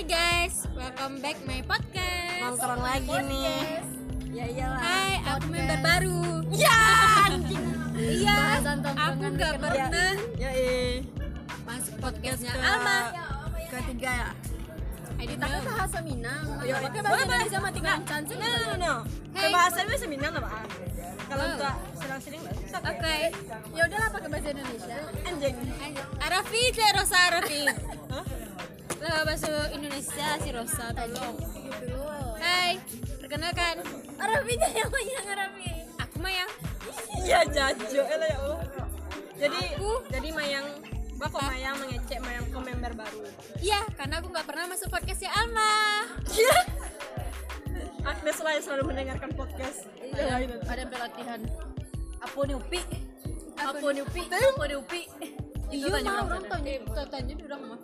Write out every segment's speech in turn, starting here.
Hai guys, welcome back my podcast. nongkrong lagi nih ya iyalah Hai, aku member baru. ya Iya, aku nggak pernah ya eh masuk podcastnya Alma. ketiga ya Tapi know. bahasa Minang. Pakai boleh, bahasa. Indonesia mati Nggak. kancan sih. no no no Hey. bahasa bahasa Minang apa kalau Oh. enggak serang-sering nggak bisa Oke. Ya udahlah pakai bahasa Indonesia. anjing Arafi, Rosa Arafi. Lah bahasa Indonesia si Rosa tolong. Hai, perkenalkan. Arabi yang yang Arabi. Aku Maya. iya jajo elah ya Allah jadi Aku- jadi mayang Bako mayang mengecek mayang ke member baru Iya, karena aku nggak pernah masuk podcastnya Alma. Agnes lah yang selalu mendengarkan podcast Ada ada pelatihan. Apa nih upi? Apa nih upi? Apa nih upi? Itu Iya, mau orang tanya. tanya, tanya di orang mah.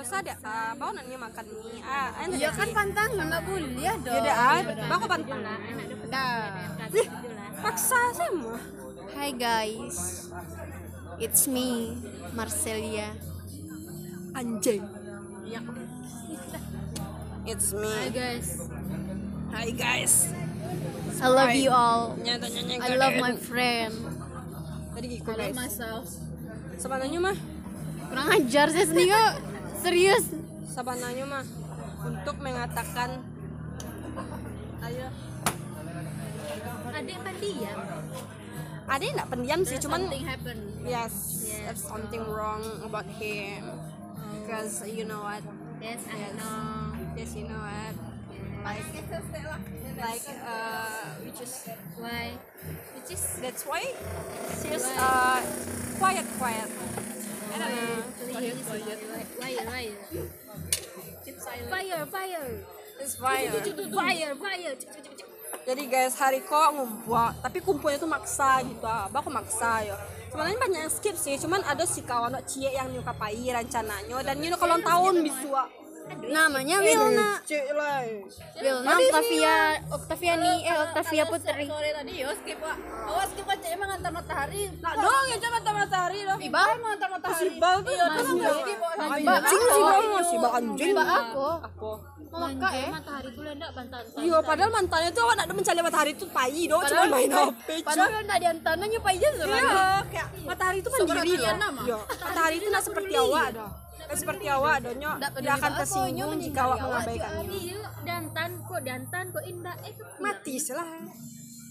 Rosa ada ah, mau nanya makan mie ah Iya kan pantangan nggak kuliah dong. ya ah Bako pantang Dah. Ih, paksa semua Hai guys. It's me, Marcelia. anjing It's me. Hai guys. Hi guys. I love you all. I love my friend. Tadi gitu guys. myself. Sabananya mah, Kurang ajar saya sendiri kok. Serius. sabananya mah untuk mengatakan ayo Adik pendiam. yang nggak pendiam sih cuman Something happen. yes, there's something wrong about him because you know what Yes, I know. yes you know what like like uh which is Why? Which is that's why she's uh quiet quiet I don't know Why? Why? Fire, fire. it's fire. Fire, fire. jadi guys hari kok ngumpul tapi kumpulnya tuh maksa gitu. Ah aku maksa ya sebenarnya banyak yang skip sih cuman ada si kawan cie yang nyuka pai rencananya. Dan know kalau tahun bisua Namanya Wilna. lah Wilna Octavia Octaviani eh Octavia Putri. sore tadi yo skip pak awas skip aja emang antar matahari. Nah dong ya jangan mata matahari dong Iba mau antar matahari. Sibal tuh iya anjing bang sih bang anjing. Mbak aku. aku. Maka eh. Matahari tuh lendak bantan. iya padahal mantannya tuh awak nak mencari matahari tuh pai dong cuma main HP Padahal kan ada antana nyoba aja Iya, kayak matahari itu mandiri loh. Matahari itu nak seperti awak dah. Kayak seperti awak nyok. Dia akan tersinggung jika awak mengabaikannya. Iya, dantan kok dantan kok indah eh Mati lah.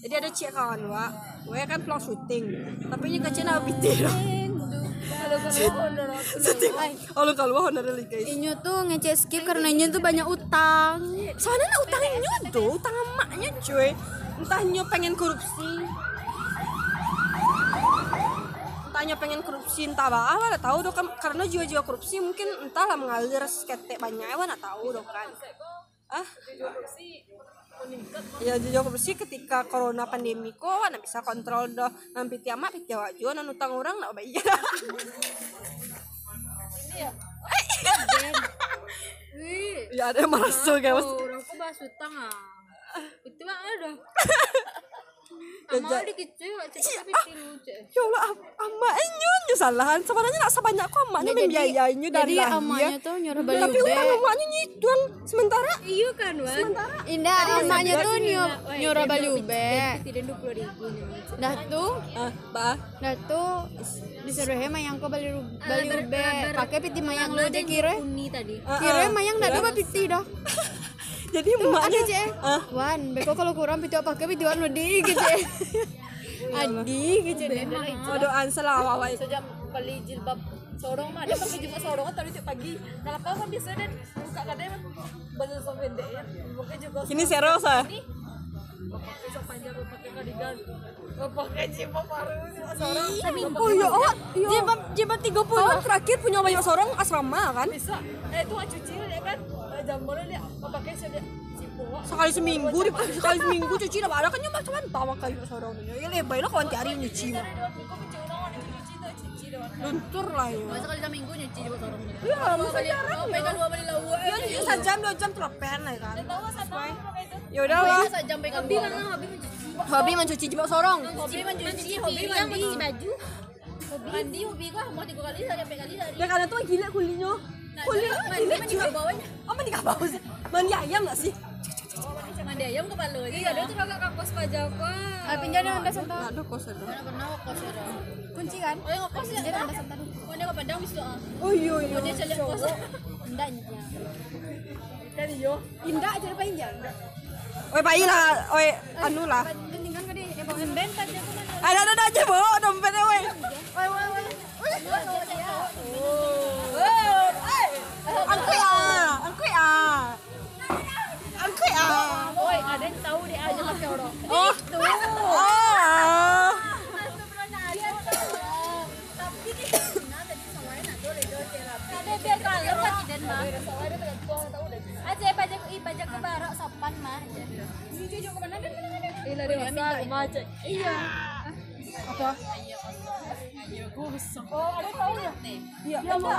Jadi ada cik kawan wa, gue kan pulang syuting, tapi ini kecil. Syuting. Oh lu kalau honor really guys. Inyo tuh ngecek skip karena Inyo tuh banyak utang. Soalnya nak utang nyo tuh, utang emaknya cuy. Entah nyo pengen korupsi. Nyo pengen korupsi entah apa, awak nak tahu kan karena jiwa-jiwa korupsi mungkin entahlah mengalir seketek banyak, awak nak tahu dong kan. Ah, ya jiwa korupsi ketika corona pandemi kok awak nak bisa kontrol doh. Nampi tiamat piti awak juga nan utang orang nak bayar. Ya ada yang merasa guys. Oh, orang kok bahas utang ah. Itu mah ada. Amal dikit cuy, cek tapi tilu cek. Ya Allah, am- amaknya nyo salahan. Sebenarnya nak sebanyak kok amaknya membiayainya dari Jadi lahir. amanya tuh nyuruh beli Tapi utang ube. emaknya nyituan sementara Iya kan, Wan? Indah amanya tuh nyu- nyuruh beli ube. Tidak dua puluh ribu nih. Dah tuh, ah, bah. dah tuh disuruhnya mayang kok beli ube. Pakai piti mayang lu deh kira. Kira mayang dah tuh piti dah. Jadi Ada emaknya cek. ah, Wan, beko kalau kurang piti pakai piti wan di gitu. Adi gitu deh. salah awak itu. sejam beli jilbab sorong mah dia pakai jilbab sorong kan tadi tiap pagi kalau kau kan biasa dan buka kadang baju sok pendek ya juga Kini serius ah. Pakai sok panjang pakai kardigan pakai jilbab baru sorong Oh iya, awak iya. Jilbab jilbab 30. Awak terakhir punya banyak seorang asrama kan? bisa. Eh itu cuci ya kan? Eh, jambornya dia pakai Sekali seminggu, di, sekali seminggu cuci dah ada kan nyoba cuman tawa kayu seorang Ya lebay lah kawan tiari nyuci. Mah. Luntur lah ya. masa kali seminggu nyuci di sorong Iya, masa jarang pegang dua beli lawa Ya, ya sejam dua jam terlepen lah kan. tahu sama Ya udah lah. Biasa jam pegang Hobi dua kan hobi mencuci Hobi mencuci jebak sorong. hobi mencuci hobi yang mandi mencuci baju Mandi hobi gua mau tiga kali dari sampai kali dari. Ya karena tuh gila kulinya. Kulinya mandi gila ke bawahnya. Oh mandi ke bawah sih. Mandi ayam gak sih? Mandi ayam ke palu. Iya, dia tuh kakak kampus pajak kok. Ah, pinjam yang anda santai. Ada kos ada. Mana pernah kos ada. kunci kan Oh, yang kos ya. Dia anda santai. Oh, dia ke Padang bis doa. Oh iya iya. Oh, dia cari kos. Kan iyo indah aja apa indah Oi bayi lah, oi anu lah. pentingan kan dia bawa ben tadi mana Ada ada ada aja bawa dompetnya oi. woi woi woi Angkui tahu ya Iya. Apa?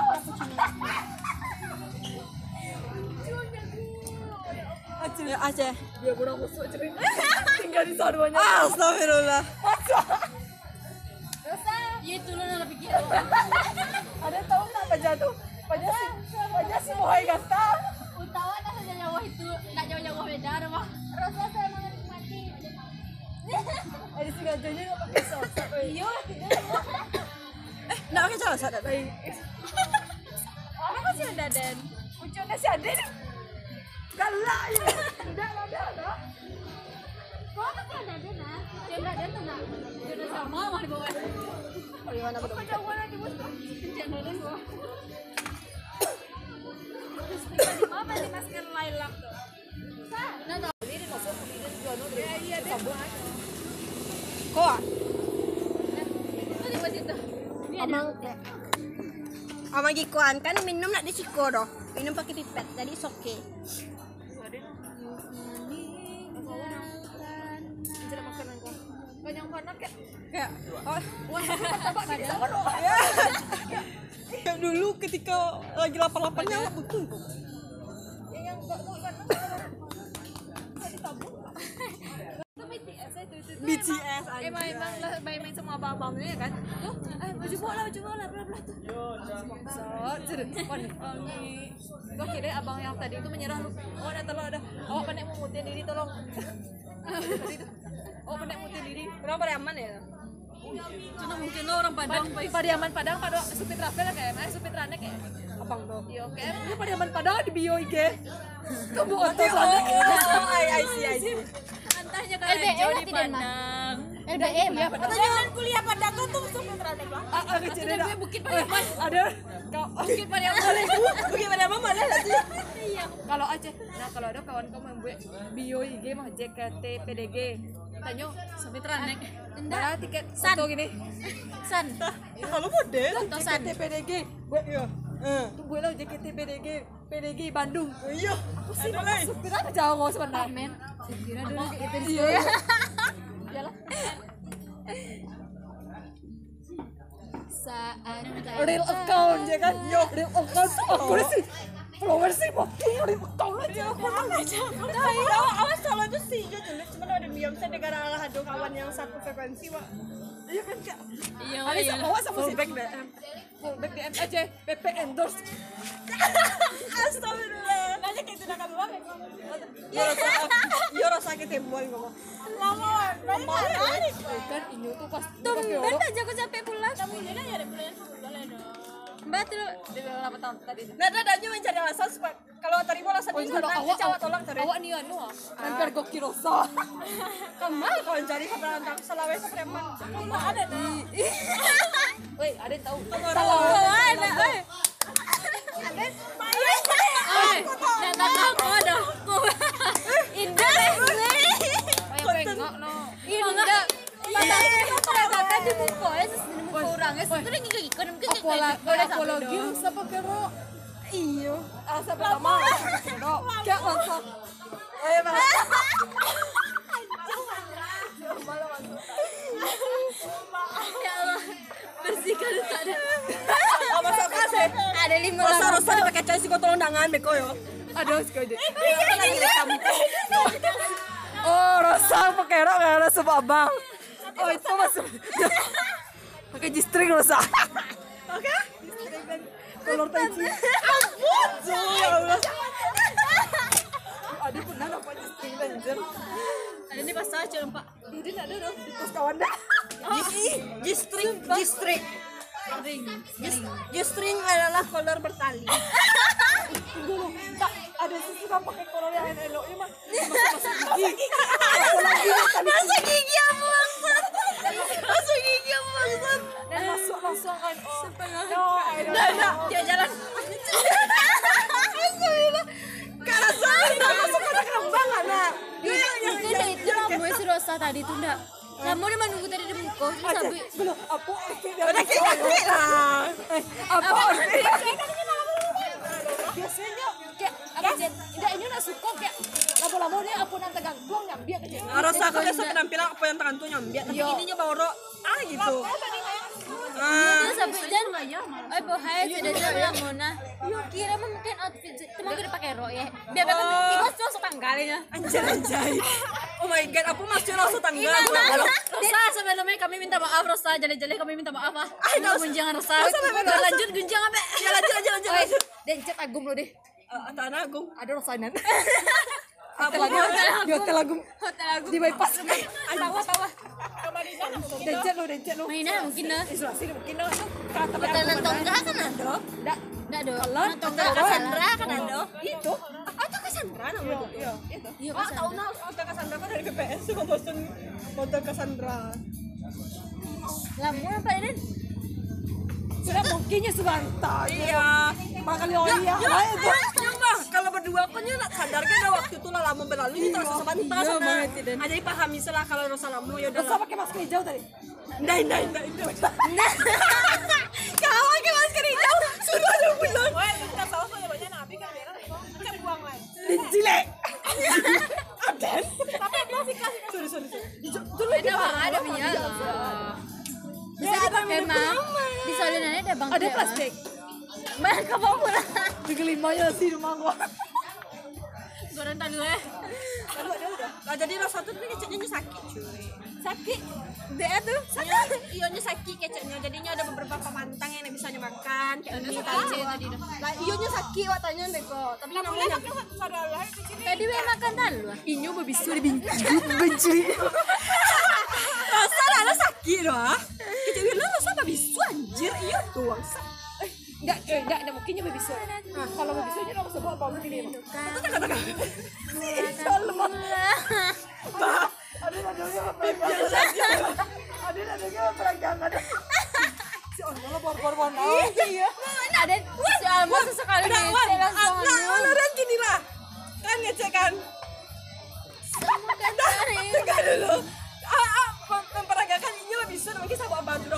Aceh, ya, Aceh. dia kurang cerita tinggal di saduanya Astagfirullah. Iya itu lu nak pikir. ada tahu nggak apa jatuh pajak sih pajak sih mau hai gasta Utawa nak saja jauh itu, nak jauh-jauh beda ada mah. Rasa saya emang menikmati. ada sih gajahnya nggak pakai sos Pakai saus ada. apa kan sih ada dan? Ucapnya si nih galak ya tidak ada ada Kok apa sih ada dan nah? Dia ada dan nak. Dia sama di. Oh iya, apa jauh lagi bos Jangan ada gua. masker lilac tuh Nah, tahu. Kok? ah? Tuh di bawah situ. Amang Amang gikuan kan minum nak disiko doh. Minum pakai pipet jadi it's okay. Banyak panas kayak Kayak oh. Kayak dulu ketika lagi lapar-laparnya betul. BTS aja. emang emang lah main-main sama abang-abangnya kan? Tuh eh baju bola baju bola bla bla tuh bangsat jadi kon ini gua kira abang yang tadi itu menyerah lu. Oh ada tolong ada awak pandai memutin diri tolong. Oh pandai memutin diri. Orang pada aman ya? Cuma mungkin lo orang Padang. Padang Padiaman Padang pada supir travel kayak. Eh supir trane kayak. Abang doh. iya kayak ini Padiaman Padang di bio IG Oh, otot oh, oh, I see, I see. Antahnya LBM kalian lah di tidak mah. Padang. LBM. ya Padang Jangan kuliah pada kau tuh ah ah kecil Sudah dah gue Bukit Pariaman. ada kau Bukit Pariaman. Mama ada nggak sih? kalau Aceh nah kalau ada kawan kamu yang buat bio IG mah JKT PDG tanya Sampai teranek. Malah tiket San. foto gini San. Kalau model. Tosan. JKT PDG buat ya Eh. tuh gue lah JKT PDG PDG Bandung. Iya. aku sih supir apa Jawa sebenarnya Men. Kira dulu. Kayak gitu. iya. Iyalah. Saat real account ya kan? yo real account. Aku sih follower sih makin real account aja. Aku awas salah tuh sih jelek cuma ada saya negara Allah ada kawan yang satu frekuensi pak. Iya kan kak. Iya, Ada iya. awas sama fullback DM fullback DM aja PP endorse Astagfirullah. Nanya kayak tidak kamu banget. Ya rasa, ya rasa kita buat ngomong. Lama, lama. kan ini tuh pas Tumben aja aku capek pulang. Kamu ini ya ada pulang boleh dong. Mbak tuh di berapa tahun tadi Nah, ada aja mencari alasan supaya kalau terima alasan itu kalau nanti awak cawat tolong terus. awak nih anu ah kan kok kirosa Kamu kalau cari kabar antar Sulawesi preman. Kamu ada nih. Woi, ada yang tahu ada, udah sampai apalagi dong. siapa kero iyo asa pertama no kayak langsung Eh, malah. Ya Allah, bersihkan ada. Oh, masuk kasih. Ada lima orang. Rosa dipakai cai sih kau tolong dangan beko yo. ada sekali oh rasa pakai rok nggak ada sebab bang. Oh itu masuk pakai G-string rosa oke? G-string dan kolor tai chi ampun ya Allah Adik pernah nampak G-string dan Jen Ada. Ini nak ada dah Di pos kawan dah. G-string, G-string. Ring. G-string adalah kolor bertali. Dulu Tak ada sisi kan pakai kolor yang elok Ini mah Masuk-masuk gigi. Masa gigi. Apa maksud? Maksud? Dan masuk langsung kan Oh. No I don't Nah, nah, know dia jalan. Karena saya udah masuk kerembangan nah. Itu itu lama si Rosa tadi tuh ndak. Lama dia menunggu tadi di muka. Terus sampai Belum Apa? Udah kayak kaki lah. Eh Apa? Biasanya Kayak Apa ini nak suka kayak Lama-lama dia apa nyambiak Rasa aku biasa penampilan apa yang tangan tuh nyambiak tapi ininya bawa ah gitu. Ah, sampai dan Eh bohai sudah jalan Mona. Kira mungkin outfit teman gue pakai rok ya. Biar biar Oh. ibu langsung tanggalnya. anjay anjay. Oh my god, aku masih langsung tanggal. Rosa sebelumnya kami minta maaf Rosa jale-jale kami minta maaf ah. Gunjangan Rosa. Lanjut gunjang abe. Ya lanjut lanjut lanjut. Dan chat agum lo deh Eh, Tanah Agung. Ada rosanan Apa hotel agum Hotel aku. Di bypass Tawa tawa. Lo lo Mainnya mungkin. Isolasi mungkin Kata Nantongga kan ada. Cassandra kan ada. Itu Atau Cassandra namanya? Iya Itu Iya Oh, tahu nah Cassandra kan dari BPS suka Hotel Cassandra. Lamun apa ini? Sudah mungkinnya sebentar Iya. Makanya oh iya Ya, Nah, itu ya mah kalau berdua kan ya nak sadar kan udah waktu itu lah lama berlalu kita rasa sebentar Iya, sana. Ah, jadi pahami salah kalau rasa lama ya udah. Pakai masker hijau tadi Nah, nah, nah, itu. Kau pakai masker hijau sudah ada bilang. Dan plastik Banyak apa pula? Tiga limanya sih rumah gua tadi eh. Nah, jadi rasa tuh ini kecapnya sakit cuy. Sakit Dia tuh sakit. Ionya sakit kecapnya. Jadinya ada beberapa pemantang yang bisa makan. Kayak ini tadi. Lah ionya sakit watanya deh kok. Tapi namanya Tadi we makan talu. Inyo bebisu di benci rasa lah sakit doh. Kecapnya lah rasa apa bisu anjir. Iya tuh. Enggak, eh, enggak, enggak mungkinnya bebisu Kalau bebisu aja nggak usah bawa apa mungkin ini Ada nadanya peranggangan Ada nadanya peranggangan Si Ono bor-bor-bor Iya. Ada soal masa sekali. Saya langsung Ah, nah, anu. udah gini lah. Kan ngecek kan. Dari. Tengah dulu. Ah, ah, mem- memperagakan ini lebih bisa mungkin sama abang dulu.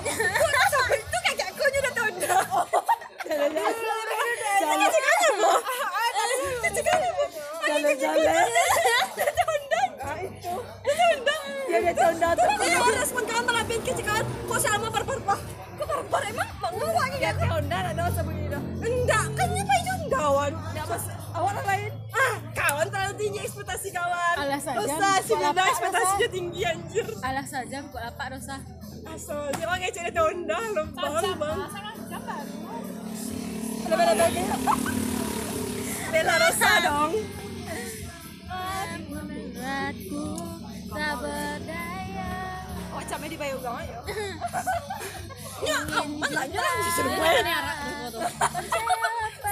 Saja, kok lapak lapak dosa. Pakai cari tahun dah lembang bang. Bella Rosa dong. Membuatku tak berdaya. Oh, camnya di Bayu Gawang ya. Ya, aja lah disuruh gue.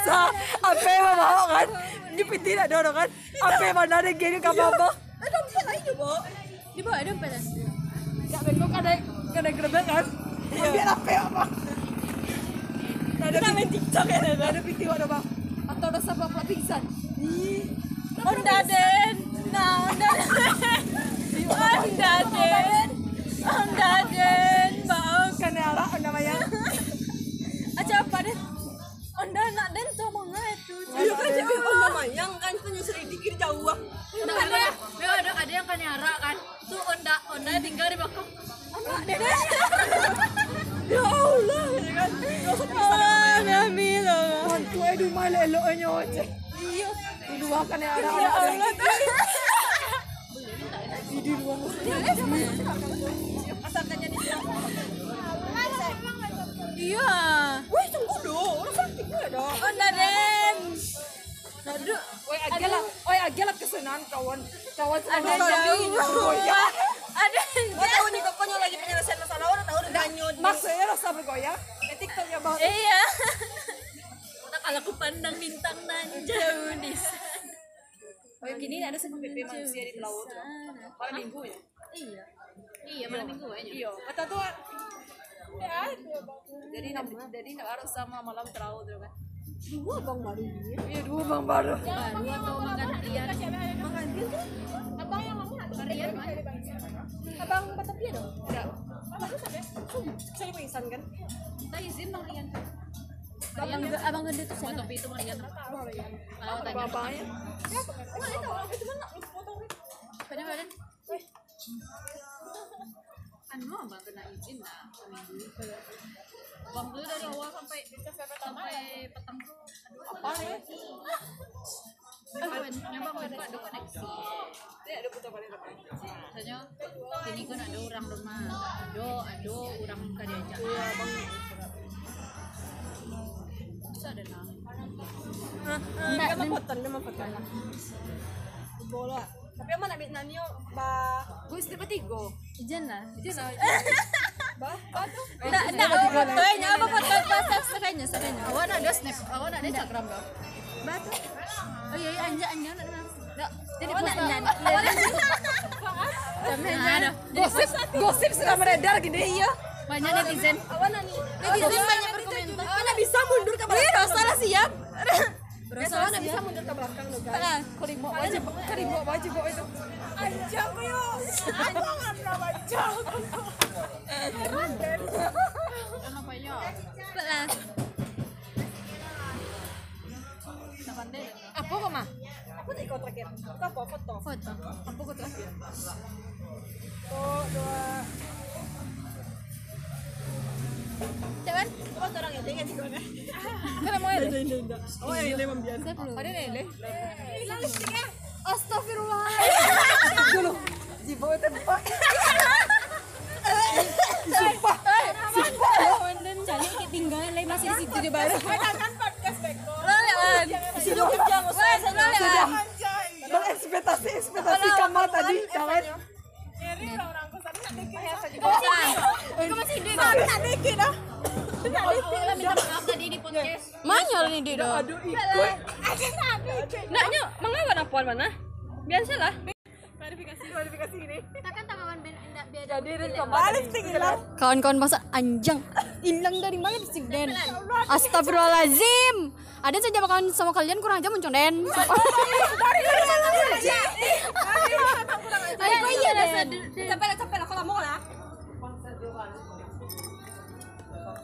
Sa, apa yang mau kan? Ini piti nak dorong kan? Apa yang mana ada gini kau apa? Ada dia lagi coba. Di bawah ada empat. Gak bengkok ada ada gerbek kan? Biar apa ya apa? Ada main TikTok ya ada. Ada piti ada bang? Atau ada sabak pula pingsan? Onda den. Nah, onda den. Onda den. Onda den. Bang. Kan arah namanya. Aja apa den? Onda nak den tuh mau itu. Iya kan cewek oh mayang kan punya sedikit jauh. ah. Nah, ada ya. Ada ada yang kanyara kan. Tuh onda onda tinggal di belakang. Ya Allah, ya kan. Allah, Nabi Allah. Mantu eh. Iya. Di luar ya anak Ya Allah. Di Iya. Wih, tunggu dong. Orang cantik gue dong. Oh, Naden. Nadu. Oi, agelat. Oi, agelat kesenangan kawan. Kawan Ada jauh. Iya. Maksudnya rasa bergoyang di tiktoknya banget Iya. Kalau aku pandang bintang nan jauh di sana. oh gini ada PP manusia di laut malam minggu ya? Iya. Iya, malam minggu aja. iya. Kata tuh ya jadi jadi harus sama malam terlalu tuh kan Dua bang baru iya dua bang baru. Baru atau makan harian? abang yang mana? Abang Batavia dong. enggak Saya pingsan kan. Tak izin bang Rian. Abang ge- abang gede tuh sana. Tapi itu Rian. Kalau tanya. badan. Anu abang kena izin lah seminggu. Bang dulu dari awal sampai sampai petang tuh. Apa ya? Nyambang ada ada koneksi. dia ada putar balik apa Misalnya sini kan ada orang rumah, ada ada orang kerja. Bisa ada nang. Dia mau potong, dia mau potong. Bola. Tapi emang nak ambil nanyo ba gue istimewa tiga Ijan lah. ba ba tuh. Enggak, enggak, aku fotonya, apa foto pas sekanya, sekanya. awak ada snap awak ada instagram gak Batu. Oh iya, iya, anja, anja, jadi Oh, enggak, enggak. Nah, ada. gosip gosip sudah beredar gini iya. Banyak netizen. Netizen banyak berkomentar. Awan bisa mundur ke belakang. Wih, salah siap. Awan bisa mundur ke belakang loh guys. kerimo wajib kerimo wajib itu. anjang yo anjang apa anjang Kenapa ya? Kok mah Aku ikut terakhir. Kau apa foto? Foto. apa kok terakhir Satu, dua. Cepat. Kau orang yang dengan juga kan? mau ada Oh, yang ini membiasa. ada lele Astagfirullah. dulu di bawah tempat Dan cari ketinggalan lagi masih di situ dia baru. Kan podcast Beko. Sudah kerja saya Sudah lewat. berekspektasi ekspektasi kamu tadi kawan Kamu masih di. Dikit dah. Lah minta maaf tadi di podcast. Manyol nih dia dong. aduh ikut Naknya, mengawan apa mana? Biasalah. Jadi rin balik Kawan-kawan masa anjang. Hilang dari mana sih Den? Astagfirullahalazim. Ada saja makan sama kalian kurang aja muncul Den. Ayo iya rasa Capek lah, capek lah. Kalau mau lah.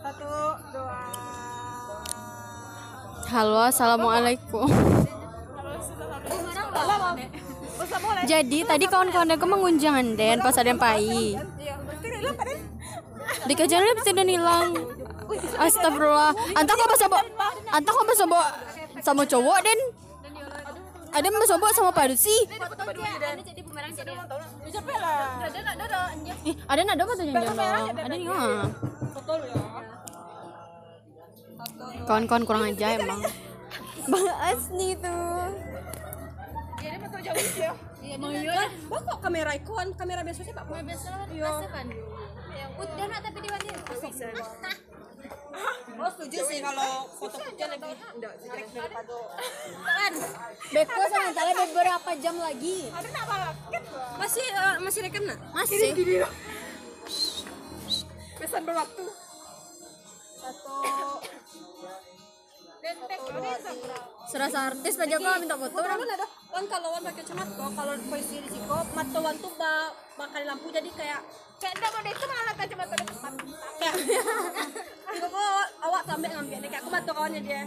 Satu, dua. Halo, assalamualaikum. Jadi tadi kawan-kawan aku mengunjungan Den pas ada yang pai. Di kajian bisa dan hilang. Astagfirullah. Anta kok bisa bawa? Anta kok bisa bawa sama cowok Den? Ada bisa bawa sama. Capek lah. Ada nada apa tuh yang jalo? Ada nih. Kawan-kawan kurang aja emang. Bahas nih tuh. Iya emang iya. Bah kok kamera ikon? Kamera sih Pak. Kan. Udah nak tapi di mana? Oh setuju sih kalau foto kerja lebih menarik daripada Kan. Beko sementara beberapa jam lagi. masih eh, masih rekam nak? Masih. pesan berwaktu Satu. Serasa artis aja kok minta foto Orang kan ada kan kalau wan pakai kacamata kalau posisi di siko mata wan tuh ba bakal lampu jadi kayak kayak enggak mau itu malah kacamata depan kayak Tiba kok awak sampai ngambil kayak aku mata kawannya dia.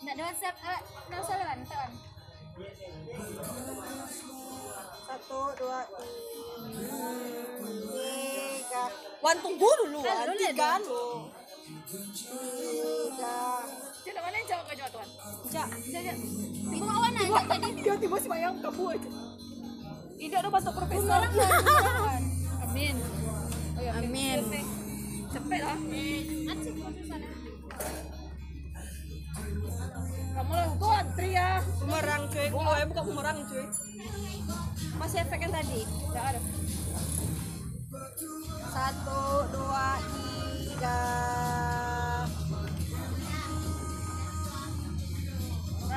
Nak ada WhatsApp, nak usah lah, kan. Satu dua tiga. Wan tunggu dulu wan tiga lo. Tiga. Cina mana yang jawab tuan awan aja tadi. si bayang aja tidak ada bantu profesor Amin. Amin. cepet lah Acik masuk sana. kamu lah tuh antri ya Bumerang cuy. Oh, bukan bumerang cuy. Masih efek yang tadi. Enggak ada. Satu, dua, tiga.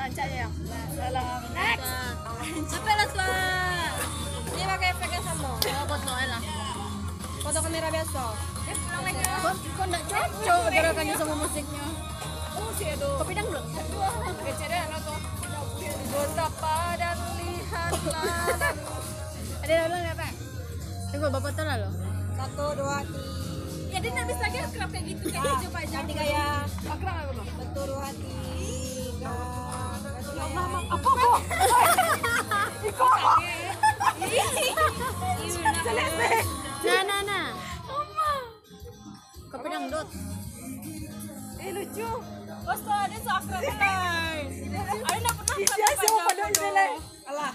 Ya. Sampai lah. Ini pakai yang sama. Oh, foto lah. Foto kamera biasa. Eh, lagi. Kok enggak cocok gerakannya sama musiknya? Oh, sih aduh. Kopi dang belum? Kecil deh, lo tuh. Betapa dan lihatlah. Ada yang bilang apa? Tunggu bapak tuh lah lo. Satu, dua, tiga. Ya dia nggak bisa lagi kerap kayak gitu kayak coba aja. Ganti gaya. Akrab apa? Satu, dua, tiga. Mama, apa kok? Iko apa? Nah, nah, nah. Kopi dangdut. Eh lucu. Bos tuh ada seakrab lain. Ada nggak pernah Iya sih, pada ini Alah.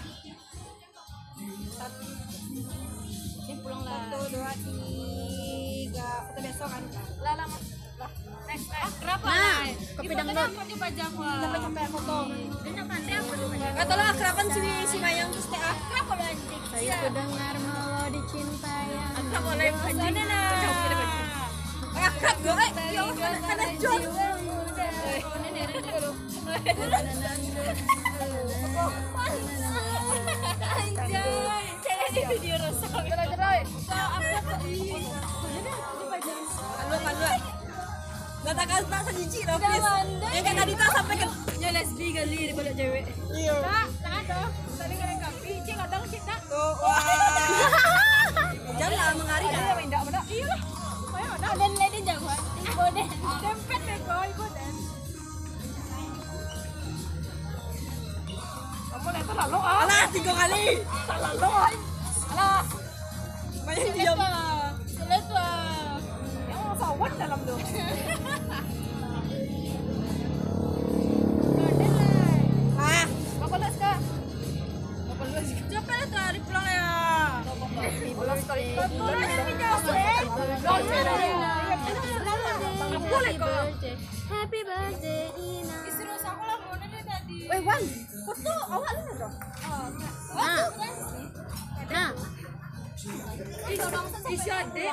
pulang lah. Satu, dua, tiga. Foto besok kan. Lah lama. Nah, jangwa? Sampai sampai foto. Dia nak pandai apa coba Kata lo akraban si si Mayang terus teh. Akrab boleh anjing. Saya mendengar melodi cinta yang Akrab boleh anjing. Eh, akrab gue. Eh, ya Allah, kan John. Anjay, cewek di video rusak. Cerai-cerai. Kan lu kan lu. Gak tak tak sejiji loh, please. Yang kayak tadi tak sampai ke Ya lesbi kali balik cewek. Iya. Tak, tak ada. Tadi kena kapi, cik kadang cik tak. Tuh, wah. Jangan lah mengari dah. Iya, indah benar. Iya lah. Ayo, dah. Dan lady jago. Boleh. Dempet bego, ibu dan. Kamu lepas lalu ah. Alah, tiga kali. Lalu ah. Alah. Mayang diam. Mau sawan dalam tu. Bapak les kak. Bapak les. cepet lah tadi pulang. Pulang sekali. Pulang yang jauh. Boleh kok. Happy birthday Ina. Serius aku lah mau tadi. Eh, Wan, foto awak lu dong. Nah. Nah, Isya deh.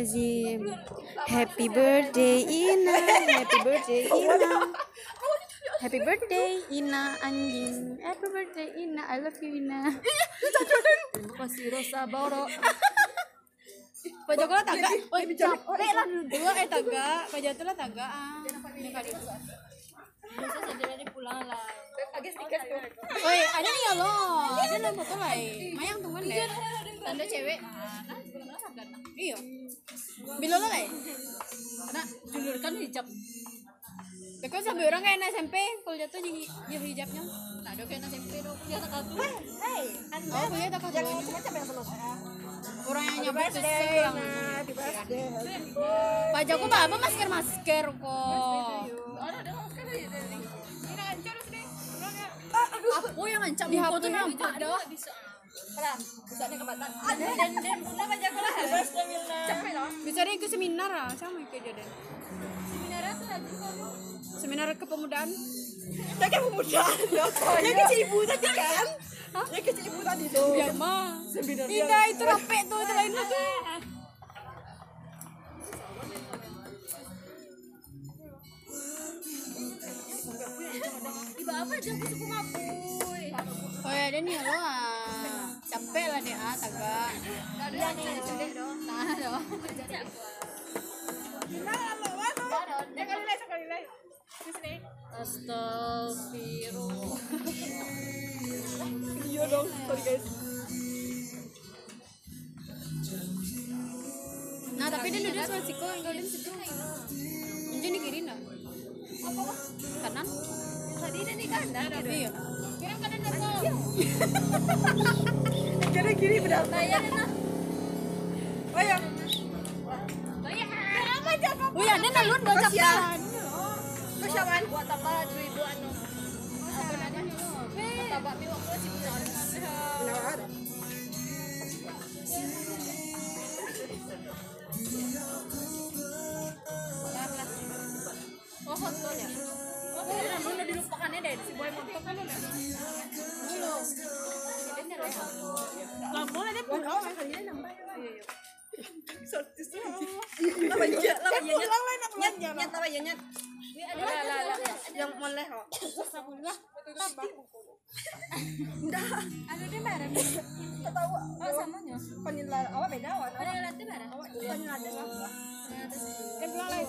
Astagfirullahaladzim Happy birthday Ina. Happy birthday Ina. Happy birthday Ina anjing. Happy birthday Ina. I love you Ina. Kasih Rosa Boro. Pak Joko lah taga Oh capek lah dulu eh taga Pak Joko lah. Taga ah Ini kali Rosa sadar dia pulang lah. Agak tuh. Oi ada nih ya lo? Ada lah foto lah. Mayang tungguan deh Tanda cewek. Nah, sebenarnya sadar. Iya Bila lo lah eh. Nah, julurkan hijab. Beko sampai orang kayak SMP Kalau jatuh jadi ya hijabnya Nah, ada kayak SMP dong. Dia tak kartu. Hey, Anda Oh punya tak jangan kawan macam-macam yang sama saya. Orang yang nyampe itu nah. Pak Joko mah apa masker masker kok Ada ada masker aja dari. Ini hancur sih. Orangnya. Aku yang ngancam di foto nampak dah Bisa. Pelan. Bisa kebatan. Ada dan dan Bunda baca lah. Loh. Bisa deh ikut seminar ah sama jadi tuh Seminar kepemudaan. Ya kayak pemuda. Ya kecil ibu tadi kan? Ya kecil ibu tadi tuh. Biar mah. Seminar Tidak, itu rape tuh, itu tuh. Tiba apa aja aku suka ngapuy. Oh ya, dia nih lo ah. Capek lah dia ah, tagak. Iya nih, sudah dong. Nah, dong. Astagfirullah. Iya dong. Sorry guys. Nah, tapi dia duduk sama Siko, yang kau di situ. Ini di kiri nah. Apa? Kanan? Tadi dia di kanan. Iya. Kira kanan apa? Kira kiri benar. Bayar ya. Bayar. Oh ya, dia nalun dong capek. Kesyaman. Buat tambah ribu anu. Apa namanya? Tambah mi waktu sih benar. Benar. Oh, hotel ya. Oh, udah dilupakannya deh si boy montok kan udah. Belum. Lah boleh deh pulang. Lama iya, lama iya nyet. Nyet, nyet apa iya nyet? Yang moleh kok. Ada di mana? Tahu. Oh, samanya. Panila awak beda awak. Yang latih mana? Panila ada kan? Kan bilang lain.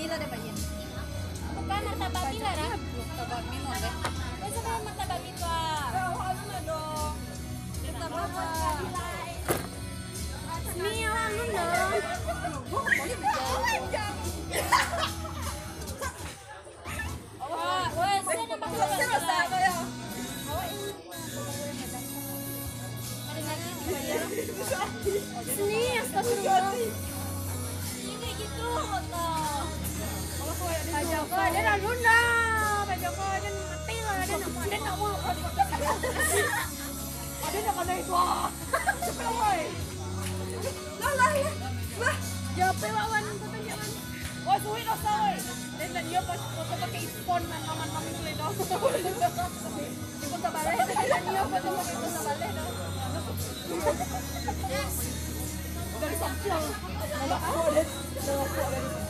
Ini deh bayin. Bukan martabak mie barang. Martabak mau deh. Weh, sebelum martabak mie tua. Martabak Ni awak lun dong. Wah, weh, saya nampak martabak mie. Ni astagfirullah. Ini gitu. Pak dia dah lun dah. Pak Joko dia lah dia dia awak. Lah lah lah. Jape wawan kata jangan. Oh, suwi dah sawai. Dan dan dia pas foto pakai iPhone man maman mami boleh dah. Ibu tak balik. Dan dia foto pakai iPhone tak balik dah. Dari samping. Nama aku ada.